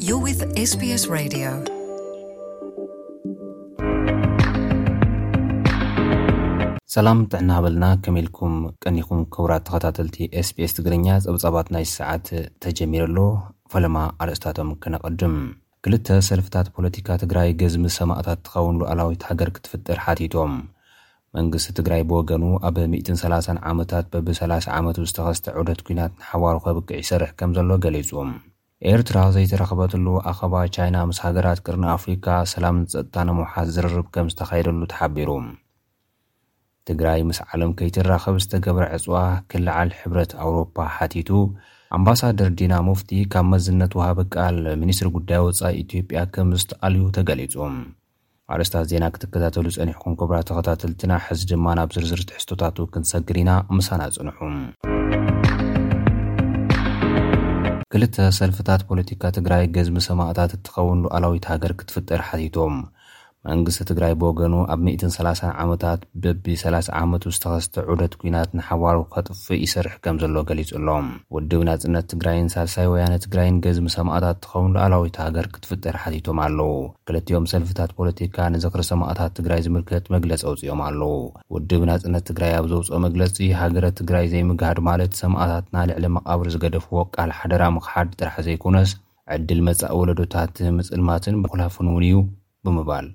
You're with SBS Radio. ሰላም ጥዕና በልና ከመኢልኩም ቀኒኹም ክቡራት ተኸታተልቲ ስbs ትግርኛ ጸብጻባት ናይ ሰዓት ተጀሚሩ ኣሎ ፈለማ ኣርእስታቶም ክነቐድም ክልተ ሰልፍታት ፖለቲካ ትግራይ ገዝሚ ሰማእታት ትኸውን ሉኣላዊት ሃገር ክትፍጠር ሓቲቶም። መንግስቲ ትግራይ ብወገኑ ኣብ ሚእትን ሰላሳን ዓመታት በቢ ሰላሳ ዓመቱ ዝተኸስተ ዑደት ኲናት ንሓዋሩ ከብቅዕ ይሰርሕ ከምዘሎ ገሊጹ። ኤርትራ ዘይተረኽበትሉ ኣኸባ ቻይና ምስ ሃገራት ቅርኒ ኣፍሪካ ሰላምን ፀጥታን ንምውሓስ ዝርርብ ከምዝተኻየደሉ ተሓቢሩ። ትግራይ ምስ ዓለም ከይትራኸብ ዝተገብረ ዕፅዋ ክልዓል ሕብረት ኣውሮፓ ሓቲቱ ኣምባሳደር ዲና ሙፍቲ ካብ መዝነት ወሃቢ ቃል ሚኒስትሪ ጉዳይ ወፃኢ ኢትዮጵያ ከምዝተኣልዩ ተገሊፁ። ኣርእስታት ዜና ክትከታተሉ ፀኒሕኩም ክቡራት ተኸታተልትና፣ ሕዚ ድማ ናብ ዝርዝር ትሕዝቶታቱ ክንሰግር ኢና፣ ምሳና ፅንሑ። ክልተ ሰልፍታት ፖለቲካ ትግራይ ገዝሚ ሰማእታት እትኸውን ሉኣላዊት ሃገር ክትፍጠር ሓቲቶም። መንግስቲ ትግራይ ብወገኑ ኣብ ሚእትን ሰላሳን ዓመታት በቢ ሰላሳ ዓመቱ ዝተኸስተ ዑደት ኲናት ንሓዋሩ ከጥፍእ ይሰርሕ ከምዘሎ ገሊጹ ኣሎ። ውድብ ናጽነት ትግራይን ሳልሳይ ወያነ ትግራይን ገዝሚ ሰማእታት ትኸውን ሉኣላዊት ሃገር ክትፍጠር ሓቲቶም ኣለዉ። ክልቲኦም ሰልፍታት ፖለቲካ ንዝኽሪ ሰማእታት ትግራይ ዝምልከት መግለጺ ኣውጺኦም ኣለዉ። ውድብ ናጽነት ትግራይ ኣብ ዘውጽኦ መግለጺ ሃገረ ትግራይ ዘይምግሃድ ማለት ሰማእታትና ልዕሊ መቓብር ዝገደፍዎ ቃል ሓደራ ምኽሓድ ጥራሕ ዘይኮነስ፣ ዕድል መጻኢ ወለዶታት ምጽልማትን ምኹላፍን እውን እዩ ብምባል፣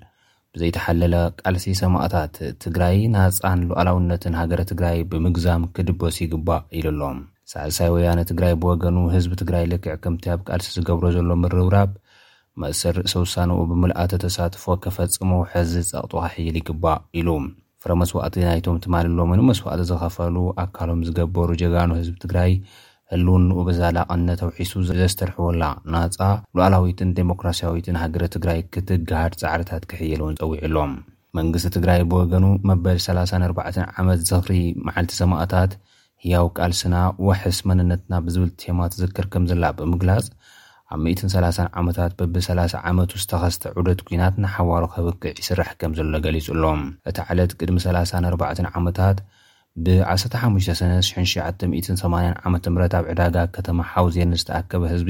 ብዘይተሓለለ ቃልሲ ሰማእታት ትግራይ ናጻን ሉኣላውነትን ሃገረ ትግራይ ብምግዛም ክድበሱ ይግባእ ኢሉ ኣሎ። ሳልሳይ ወያነ ትግራይ ብወገኑ፣ ህዝቢ ትግራይ ልክዕ ከምቲ ኣብ ቃልሲ ዝገብሮ ዘሎ ምርብራብ መሰል ርእሰ ውሳነኡ ብምልኣተ ተሳትፎ ከፈጽም ውሕዝ ጸቕጡ ከሕይል ይግባእ ኢሉ። ፍረ መስዋእቲ ናይቶም ትማልን ሎምን መስዋእቲ ዝኸፈሉ ኣካሎም ዝገበሩ ጀጋኑ ህዝቢ ትግራይ ህልውንኡ ብዘላቕነት ኣውሒሱ ዘስተርሕወላ ናፃ፣ ሉኣላዊትን ዴሞክራሲያዊትን ሃገረ ትግራይ ክትግሃድ ፃዕርታት ክሕየል እውን ፀዊዑ ኣሎ። መንግስቲ ትግራይ ብወገኑ መበል ሰላሳን ኣርባዕተን ዓመት ዝኽሪ መዓልቲ ሰማእታት ህያው ቃልስና፣ ዋሕስ መንነትና ብዝብል ቴማ ትዝክር ከምዘላ ብምግላጽ፣ ኣብ ሚእትን ሰላሳን ዓመታት በቢ ሰላሳ ዓመቱ ዝተኸስተ ዑደት ኲናት ንሓዋሩ ከብቅዕ ይስራሕ ከምዘሎ ገሊጹ ኣሎ። እታ ዕለት ቅድሚ ሰላሳን ኣርባዕተን ዓመታት ብ ዓሰርተ ሓሙሽተ ሰነ ሽሕን ሽዓተ ሚእትን ሰማንያን ዓመተ ምህረት ኣብ ዕዳጋ ከተማ ሓውዜን ንዝተኣከበ ህዝቢ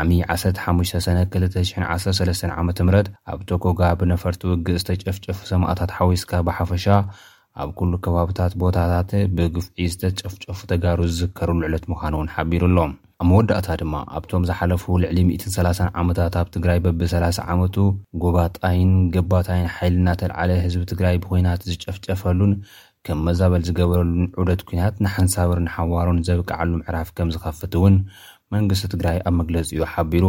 ዓሚ ዓሰርተ ሓሙሽተ ሰነ ክልተ ሽሕን ዓሰርተ ሰለስተን ዓመተ ምህረት ኣብ ቶኮጋ ብነፈርቲ ውግእ ዝተጨፍጨፉ ሰማእታት ሓዊስካ ብሓፈሻ ኣብ ኩሉ ከባብታት ቦታታት ብግፍዒ ዝተጨፍጨፉ ተጋሩ ዝዝከርሉ ዕለት ምዃኑ'ውን ሓቢሩ ኣሎ። ኣብ መወዳእታ ድማ ኣብቶም ዝሓለፉ ልዕሊ ሚእትን ሰላሳን ዓመታት ኣብ ትግራይ በቢ ሰላሳ ዓመቱ ጎባጣይን ገባታይን ሓይሊ እናተልዓለ ህዝቢ ትግራይ ብኹናት ዝጨፍጨፈሉን ከም መዛበል ዝገበረሉን ዑደት ኲናት ንሓንሳብር ንሓዋሩን ዘብቅዓሉ ምዕራፍ ከም ዝኸፍት እውን መንግስቲ ትግራይ ኣብ መግለፂኡ ሓቢሩ።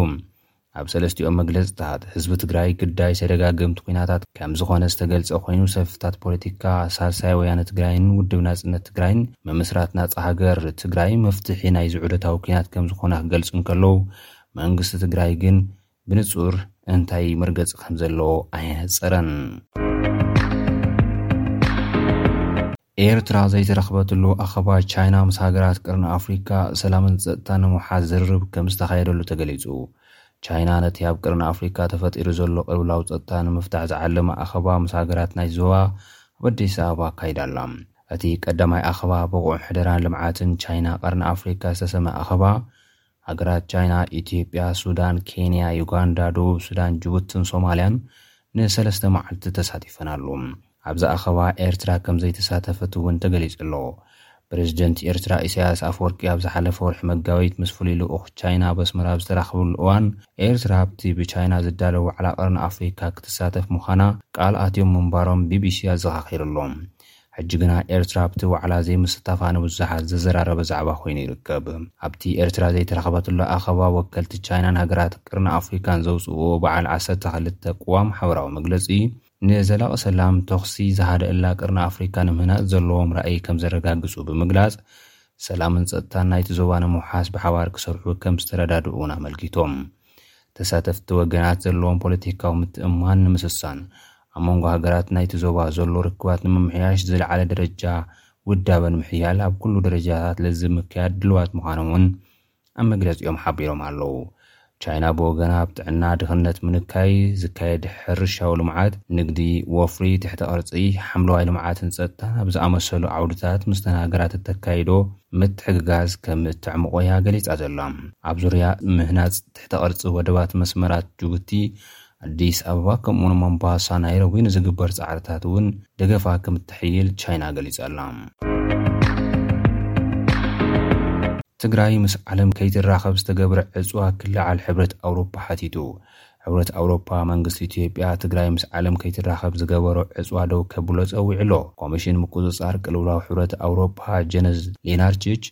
ኣብ ሰለስቲኦም መግለፅታት፣ ህዝቢ ትግራይ ግዳይ ተደጋገምቲ ኲናታት ከም ዝኾነ ዝተገልፀ ኮይኑ፣ ሰልፍታት ፖለቲካ ሳልሳይ ወያነ ትግራይን ውድብ ናፅነት ትግራይን ምምስራት ናፃ ሃገር ትግራይ መፍትሒ ናይዚ ዑደታዊ ኲናት ከም ዝኾና ክገልፁ እንከለዉ መንግስቲ ትግራይ ግን ብንጹር እንታይ መርገጺ ከም ዘለዎ ኣየነጸረን። ኤርትራ ዘይተረኽበትሉ ኣኸባ ቻይና ምስ ሃገራት ቅርኒ ኣፍሪካ ሰላምን ጸጥታን ንምውሓስ ዝርርብ ከም ዝተኻየደሉ ተገሊጹ። ቻይና ነቲ ኣብ ቅርኒ ኣፍሪካ ተፈጢሩ ዘሎ ቅልውላው ጸጥታ ንምፍታሕ ዝዓለመ ኣኸባ ምስ ሃገራት ናይቲ ዞባ ኣብ ኣዲስ ኣበባ ኣካይዳ ኣላ። እቲ ቀዳማይ ኣኸባ ብቑዕ ሕደራን ልምዓትን ቻይና ቀርኒ ኣፍሪካ ዝተሰምየ ኣኸባ፣ ሃገራት ቻይና፣ ኢትዮጵያ፣ ሱዳን፣ ኬንያ፣ ዩጋንዳ፣ ደቡብ ሱዳን፣ ጅቡትን ሶማልያን ንሰለስተ መዓልቲ ተሳቲፈናሉ። ኣብዚ ኣኸባ ኤርትራ ከምዘይተሳተፈት እውን ተገሊጹ'ሎ። ፕረዚደንት ኤርትራ ኢሳያስ ኣፍወርቂ ኣብ ዝሓለፈ ወርሒ መጋቢት ምስ ፍሉይ ልኡኽ ቻይና ኣብ ኣስመራ ኣብ ዝተራኸብሉ እዋን፣ ኤርትራ ኣብቲ ብቻይና ዝዳሎ ዋዕላ ቀርኒ ኣፍሪካ ክትሳተፍ ምዃና ቃል ኣትዮም ምንባሮም ቢቢሲ ኣዘኻኺሩ'ሎ። ሕጂ ግና ኤርትራ ኣብቲ ዋዕላ ዘይምስታፋ ንብዙሓት ዘዘራረበ ዛዕባ ኮይኑ ይርከብ። ኣብቲ ኤርትራ ዘይተረኸበትሉ ኣኸባ ወከልቲ ቻይናን ሃገራት ቅርኒ ኣፍሪካን ዘውጽእዎ በዓል ዓሰርተ ክልተ ቅዋም ሓበራዊ መግለጺ ንዘላቒ ሰላም ተኹሲ ዝሃደእላ ቅርኒ ኣፍሪካ ንምህናጽ ዘለዎም ራእይ ከምዘረጋግጹ ብምግላጽ ሰላምን ጸጥታን ናይቲ ዞባ ንምውሓስ ብሓባር ክሰርሑ ከምዝተረዳድኡ'ውን ኣመልኪቶም። ተሳተፍቲ ወገናት ዘለዎም ፖለቲካዊ ምትእምማን ንምስሳን፣ ኣብ መንጎ ሃገራት ናይቲ ዞባ ዘሎ ርክባት ንምምሕያሽ ዝለዓለ ደረጃ ውዳበ ንምሕያል ኣብ ኩሉ ደረጃታት ልዝብ ምክያድ ድልዋት ምዃኖም እውን ኣብ መግለጺኦም ሓቢሮም ኣለዉ። ቻይና ብወገና ኣብ ጥዕና፣ ድኽነት ምንካይ፣ ዝካየድ ሕርሻዊ ልምዓት፣ ንግዲ፣ ወፍሪ፣ ትሕተ ቅርጺ፣ ሓምለዋይ ልምዓትን ጸጥታን ኣብ ዝኣመሰሉ ዓውድታት ምስተን ሃገራት እተካይዶ ምትሕግጋዝ ከም እተዕምቖ'ያ ገሊጻ ዘላ። ኣብ ዙርያ ምህናጽ ትሕተ ቅርጺ ወደባት መስመራት ጁቡቲ፣ ኣዲስ ኣበባ ከምኡ'ውን ሞምባሳ፣ ናይሮቢ ንዝግበር ጻዕርታት'ውን ደገፋ ከም እተሐይል ቻይና ገሊጻ ኣላ። ትግራይ ምስ ዓለም ከይትራኸብ ዝተገብረ ዕጽዋ ክልዓል ሕብረት ኣውሮፓ ሓቲቱ። ሕብረት ኣውሮፓ መንግስቲ ኢትዮጵያ ትግራይ ምስ ዓለም ከይትራኸብ ዝገበሮ ዕፅዋ ደው ከብሎ ፀዊዑ'ሎ። ኮሚሽን ምቁፅፃር ቅልውላው ሕብረት ኣውሮፓ ጀነዝ ሌናርቺች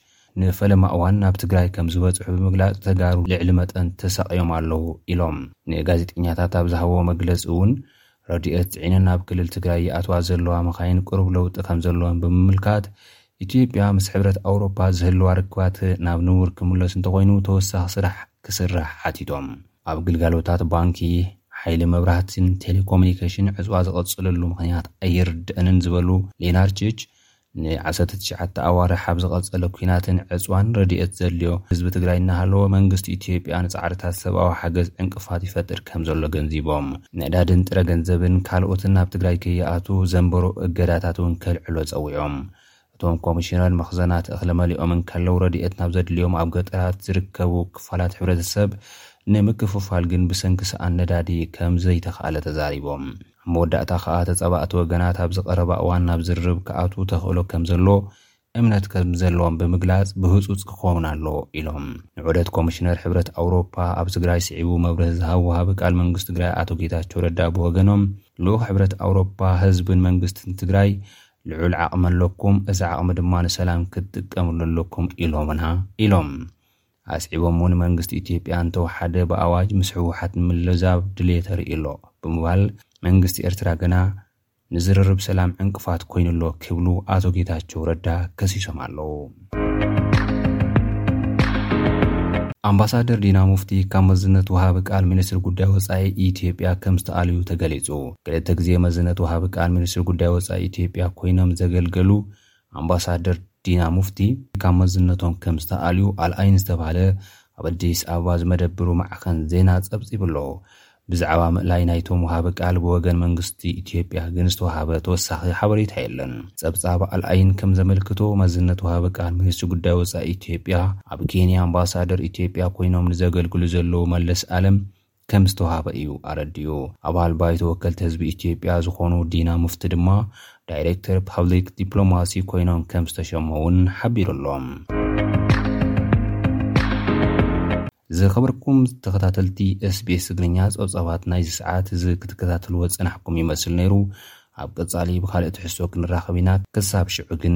ንፈለማ እዋን ናብ ትግራይ ከምዝበፅሑ ብምግላፅ ተጋሩ ልዕሊ መጠን ተሳቕዮም ኣለው ኢሎም። ንጋዜጠኛታት ኣብ ዝሃብዎ መግለፂ እውን ረድኤት ፅዒነን ናብ ክልል ትግራይ ይኣትዋ ዘለዋ መኻይን ቅሩብ ለውጢ ከምዘለወን ብምምልካት፣ ኢትዮጵያ ምስ ሕብረት ኣውሮፓ ዝህልዋ ርክባት ናብ ንቡር ክምለስ እንተኾይኑ ተወሳኺ ስራሕ ክስራሕ ሓቲቶም። ኣብ ግልጋሎታት ባንኪ፣ ሓይሊ መብራህቲን ቴሌኮሙኒኬሽን ዕፅዋ ዝቐፀለሉ ምኽንያት ኣይርደእንን ዝበሉ ሌናርቺች፣ ንዓሰርተ ትሽዓተ ኣዋርሕ ኣብ ዝቐጸለ ኲናትን ዕጽዋን ረድኤት ዘድልዮ ህዝቢ ትግራይ እናሃለወ መንግስቲ ኢትዮጵያ ንጻዕርታት ሰብኣዊ ሓገዝ ዕንቅፋት ይፈጥር ከምዘሎ ገንዚቦም ነዳድን ጥረ ገንዘብን ካልኦትን ናብ ትግራይ ከይኣትዉ ዘንበሮ እገዳታት እውን ከልዕሎ ጸዊዖም። እቶም ኮሚሽነር መኽዘናት እኽሊ መሊኦም እንከለዉ ረድኤት ናብ ዘድልዮም ኣብ ገጠራት ዝርከቡ ክፋላት ሕብረተሰብ ንምክፍፋል ግን ብሰንኪ ሰኣን ነዳዲ ከምዘይተኽኣለ ተዛሪቦም። ኣብ መወዳእታ ከኣ ተጻባእቲ ወገናት ኣብዚ ቀረባ እዋን ናብ ዝርርብ ክኣትዉ ተኽእሎ ከም ዘሎ እምነት ከም ዘለዎም ብምግላጽ ብህጹጽ ክኸውን ኣለዎ ኢሎም። ንዑደት ኮሚሽነር ሕብረት ኣውሮፓ ኣብ ትግራይ ስዒቡ መብርሂ ዝሃቡ ወሃቢ ቃል መንግስቲ ትግራይ ኣቶ ጌታቸው ረዳ ብወገኖም ልኡኽ ሕብረት ኣውሮፓ ህዝብን መንግስትን ትግራይ ልዑል ዓቕሚ ኣለኩም እዚ ዓቕሚ ድማ ንሰላም ክትጥቀምሉ ኣለኩም ኢሎምና ኢሎም። ኣስዒቦም እውን መንግስቲ ኢትዮጵያ እንተወሓደ ብኣዋጅ ምስ ህወሓት ንምልዛብ ድሌት ኣርእዩ ኣሎ ብምባል መንግስቲ ኤርትራ ግና ንዝርርብ ሰላም ዕንቅፋት ኮይኑ ኣሎ ክብሉ ኣቶ ጌታቸው ረዳ ከሲሶም ኣለዉ። ኣምባሳደር ዲና ሙፍቲ ካብ መዝነት ወሃቢ ቃል ሚኒስትሪ ጉዳይ ወፃኢ ኢትዮጵያ ከም ዝተኣልዩ ተገሊፁ። ክልተ ግዜ መዝነት ወሃቢ ቃል ሚኒስትሪ ጉዳይ ወፃኢ ኢትዮጵያ ኮይኖም ዘገልገሉ ኣምባሳደር ዲና ሙፍቲ ካብ መዝነቶም ከም ዝተኣልዩ ኣልኣይን ዝተባህለ ኣብ ኣዲስ ኣበባ ዝመደብሩ ማዕኸን ዜና ፀብፂቡ'ሎ። ብዛዕባ ምእላይ ናይቶም ወሃቢ ቃል ብወገን መንግስቲ ኢትዮጵያ ግን ዝተውሃበ ተወሳኺ ሓበሬታ የለን። ፀብፃብ ኣልኣይን ከም ዘመልክቶ መዝነት ወሃቢ ቃል ሚኒስትሪ ጉዳይ ወፃኢ ኢትዮጵያ ኣብ ኬንያ ኣምባሳደር ኢትዮጵያ ኮይኖም ንዘገልግሉ ዘለዉ መለስ ኣለም ከም ዝተውሃበ እዩ ኣረዲኡ። ኣባል ባይቶ ወከልቲ ህዝቢ ኢትዮጵያ ዝኾኑ ዲና ሙፍቲ ድማ ዳይሬክተር ፓብሊክ ዲፕሎማሲ ኮይኖም ከም ዝተሸሙ እውን ሓቢሩ ኣሎ። ዝኸበርኩም ተኸታተልቲ SBS ትግርኛ ጸብጻባት ናይዚ ሰዓት እዚ ክትከታተልዎ ዝጸናሕኩም ይመስል ነይሩ። ኣብ ቀጻሊ ብኻልእ ትሕዝቶ ክንራኸብ ኢና ክሳብ ሽዑ ግን